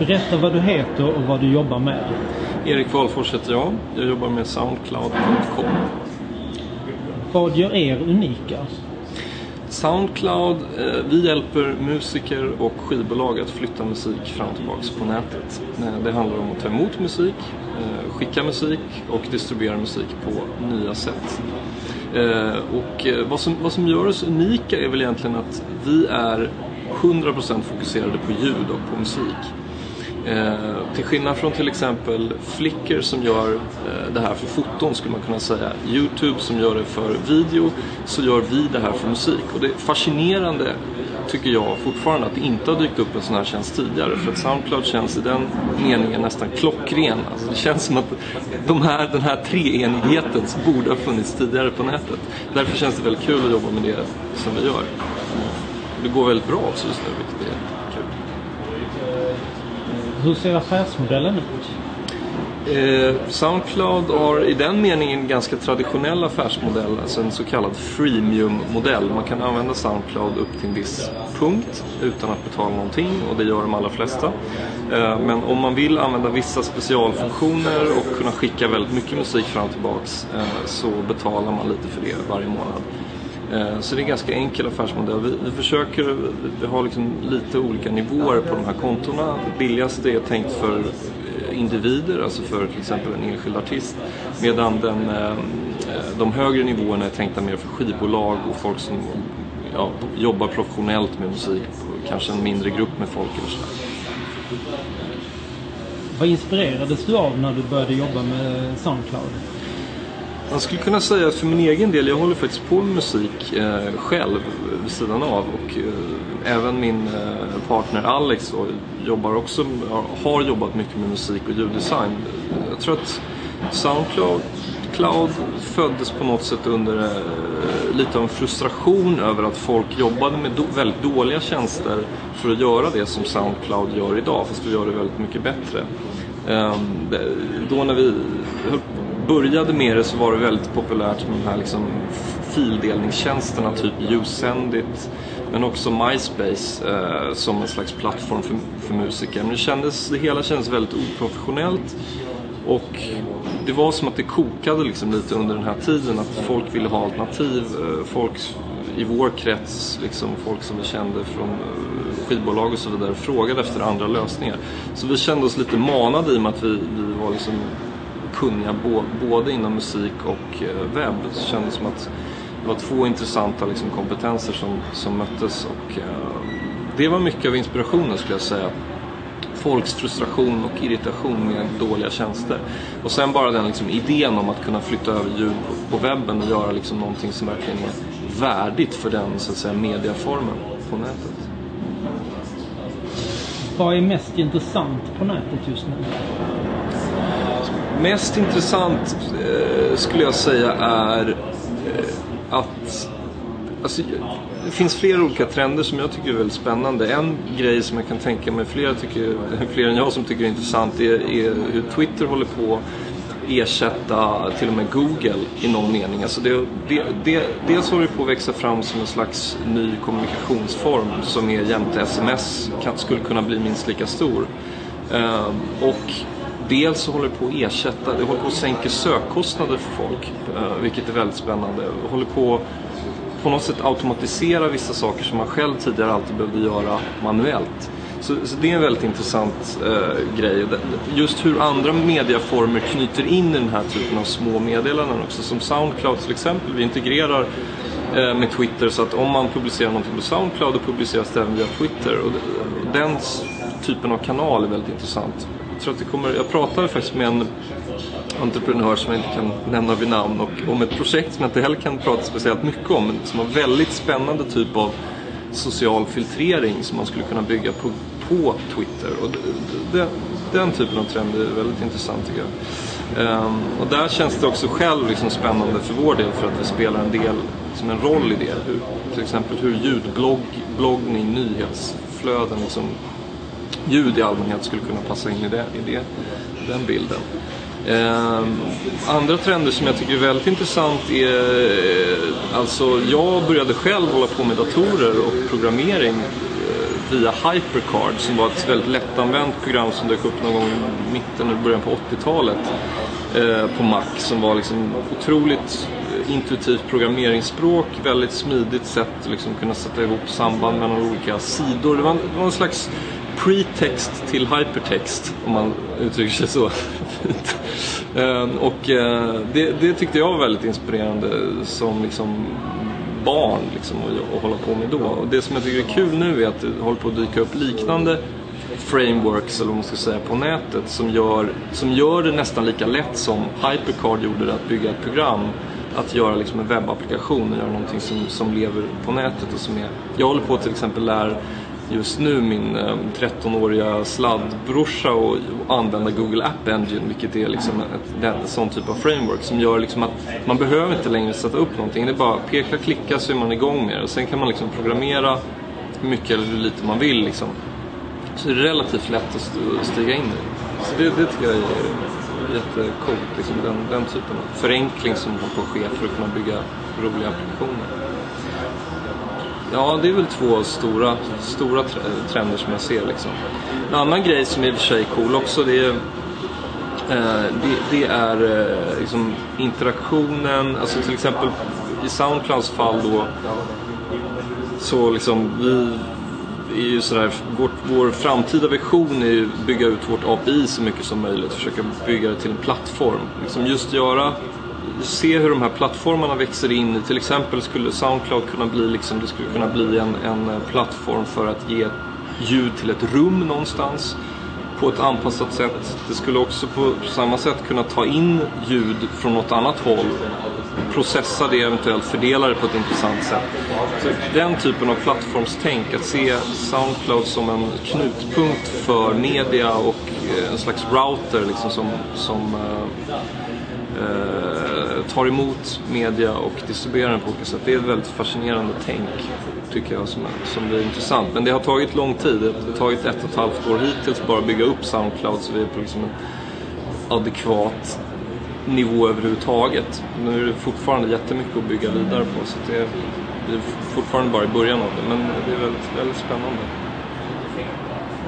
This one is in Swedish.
Berätta vad du heter och vad du jobbar med. Erik Wahlfors heter jag. Jag jobbar med Soundcloud.com. Vad gör er unika? Soundcloud, eh, vi hjälper musiker och skivbolag att flytta musik fram och tillbaks på nätet. Eh, det handlar om att ta emot musik, eh, skicka musik och distribuera musik på nya sätt. Och vad som, vad som gör oss unika är väl egentligen att vi är 100% fokuserade på ljud och på musik. Eh, till skillnad från till exempel Flickr som gör eh, det här för foton skulle man kunna säga. Youtube som gör det för video. Så gör vi det här för musik. Och det är fascinerande tycker jag fortfarande att det inte har dykt upp en sån här tjänst tidigare. För att Soundcloud känns i den meningen nästan klockren. Alltså det känns som att de här, den här treenigheten borde ha funnits tidigare på nätet. Därför känns det väldigt kul att jobba med det som vi gör. Det går väldigt bra också just nu, vilket är. Hur ser affärsmodellen ut? Eh, Soundcloud har i den meningen en ganska traditionell affärsmodell, alltså en så kallad freemium-modell. Man kan använda Soundcloud upp till en viss punkt utan att betala någonting och det gör de allra flesta. Eh, men om man vill använda vissa specialfunktioner och kunna skicka väldigt mycket musik fram och tillbaks eh, så betalar man lite för det varje månad. Eh, så det är en ganska enkel affärsmodell. Vi, vi försöker, vi har liksom lite olika nivåer på de här kontona. Det billigaste är tänkt för individer, alltså för till exempel en enskild artist. Medan den, eh, eh, de högre nivåerna är tänkta mer för skivbolag och folk som ja, jobbar professionellt med musik. Kanske en mindre grupp med folk eller så. Vad inspirerades du av när du började jobba med Soundcloud? Man skulle kunna säga att för min egen del, jag håller faktiskt på med musik eh, själv vid sidan av och eh, även min eh, partner Alex då, jobbar också, har jobbat mycket med musik och ljuddesign. Jag tror att Soundcloud Cloud föddes på något sätt under eh, lite av en frustration över att folk jobbade med do- väldigt dåliga tjänster för att göra det som Soundcloud gör idag, fast vi gör det väldigt mycket bättre. Ehm, då när vi började med det så var det väldigt populärt med de här liksom fildelningstjänsterna, typ YouSendIt, men också MySpace eh, som en slags plattform för, för musiker. Men det, kändes, det hela kändes väldigt oprofessionellt och det var som att det kokade liksom lite under den här tiden att folk ville ha alternativ. Eh, Folk i vår krets, liksom folk som vi kände från eh, skivbolag och så vidare, frågade efter andra lösningar. Så vi kände oss lite manade i och med att vi, vi var liksom kunniga både inom musik och eh, webb. Det kändes som att det var två intressanta liksom, kompetenser som, som möttes. Och, eh, det var mycket av inspirationen skulle jag säga folks frustration och irritation med dåliga tjänster. Och sen bara den liksom idén om att kunna flytta över ljud på, på webben och göra liksom någonting som verkligen är värdigt för den så att säga, mediaformen på nätet. Vad är mest intressant på nätet just nu? Mest intressant eh, skulle jag säga är eh, att alltså, det finns flera olika trender som jag tycker är väldigt spännande. En grej som jag kan tänka mig flera, tycker, fler än jag som tycker är intressant är, är hur Twitter håller på att ersätta till och med Google i någon mening. Alltså det, det, det, dels håller det på att växa fram som en slags ny kommunikationsform som är jämte sms kan, skulle kunna bli minst lika stor. Ehm, och dels så håller det på att ersätta, det håller på att sänka sökkostnader för folk, eh, vilket är väldigt spännande. Det håller på på något sätt automatisera vissa saker som man själv tidigare alltid behövde göra manuellt. Så, så det är en väldigt intressant eh, grej. Just hur andra mediaformer knyter in i den här typen av små meddelanden också. Som Soundcloud till exempel. Vi integrerar eh, med Twitter så att om man publicerar någonting på Soundcloud då publiceras det även via Twitter. Och det- den typen av kanal är väldigt intressant. Jag, tror att det kommer, jag pratade faktiskt med en entreprenör som jag inte kan nämna vid namn och om ett projekt som jag inte heller kan prata speciellt mycket om men som har väldigt spännande typ av social filtrering som man skulle kunna bygga på, på Twitter. Och det, det, den typen av trend är väldigt intressant tycker jag. Um, och där känns det också själv liksom spännande för vår del för att vi spelar en del, som en roll i det. Hur, till exempel hur ljudblogg, nyhetsflöden, liksom, ljud i allmänhet skulle kunna passa in i, det, i det, den bilden. Eh, andra trender som jag tycker är väldigt intressant är, eh, alltså jag började själv hålla på med datorer och programmering eh, via HyperCard som var ett väldigt lättanvänt program som dök upp någon gång i mitten eller början på 80-talet eh, på Mac som var liksom otroligt eh, intuitivt programmeringsspråk, väldigt smidigt sätt att liksom kunna sätta ihop samband mellan olika sidor. Det var, det var en slags pretext till hypertext om man uttrycker sig så. fint. och eh, det, det, tyckte jag var väldigt inspirerande som liksom barn liksom, att, att hålla på med då. Och det som jag tycker är kul nu är att det håller på att dyka upp liknande frameworks eller vad man ska säga på nätet som gör, som gör det nästan lika lätt som Hypercard gjorde det att bygga ett program att göra liksom en webbapplikation och göra någonting som, som lever på nätet. Och som är, jag håller på till exempel lära just nu min eh, 13-åriga sladdbrorsa och använda Google App Engine vilket är liksom ett, sån typ av framework som gör liksom att man behöver inte längre sätta upp någonting. Det är bara peka, klicka så är man igång med det. Och sen kan man liksom programmera hur mycket eller hur lite man vill. Liksom. Så det är relativt lätt att stiga in i. Så det, det tycker jag är jättecoolt. Liksom den, den typen av förenkling som håller på att ske för att kunna bygga roliga applikationer. Ja, det är väl två stora, stora trender som jag ser. Liksom. En annan grej som i och för sig är cool också det är, eh, det, det, är eh, liksom interaktionen, alltså till exempel i Soundclouds fall då så liksom vi är ju sådär, vår, vår framtida vision är ju att bygga ut vårt API så mycket som möjligt, försöka bygga det till en plattform. Liksom just göra se hur de här plattformarna växer in i. Till exempel skulle Soundcloud kunna bli, liksom, det skulle kunna bli en, en eh, plattform för att ge ljud till ett rum någonstans på ett anpassat sätt. Det skulle också på samma sätt kunna ta in ljud från något annat håll, processa det eventuellt, fördela det på ett intressant sätt. Så den typen av plattformstänk, att se Soundcloud som en knutpunkt för media och eh, en slags router liksom som, som uh, Eh, tar emot media och distribuerar den på olika sätt. Det är ett väldigt fascinerande tänk tycker jag som, som blir intressant. Men det har tagit lång tid. Det har tagit ett och ett halvt år hittills bara att bygga upp Soundcloud så vi är på liksom en adekvat nivå överhuvudtaget. Nu är det fortfarande jättemycket att bygga vidare på så det är, vi är fortfarande bara i början av det men det är väldigt, väldigt spännande.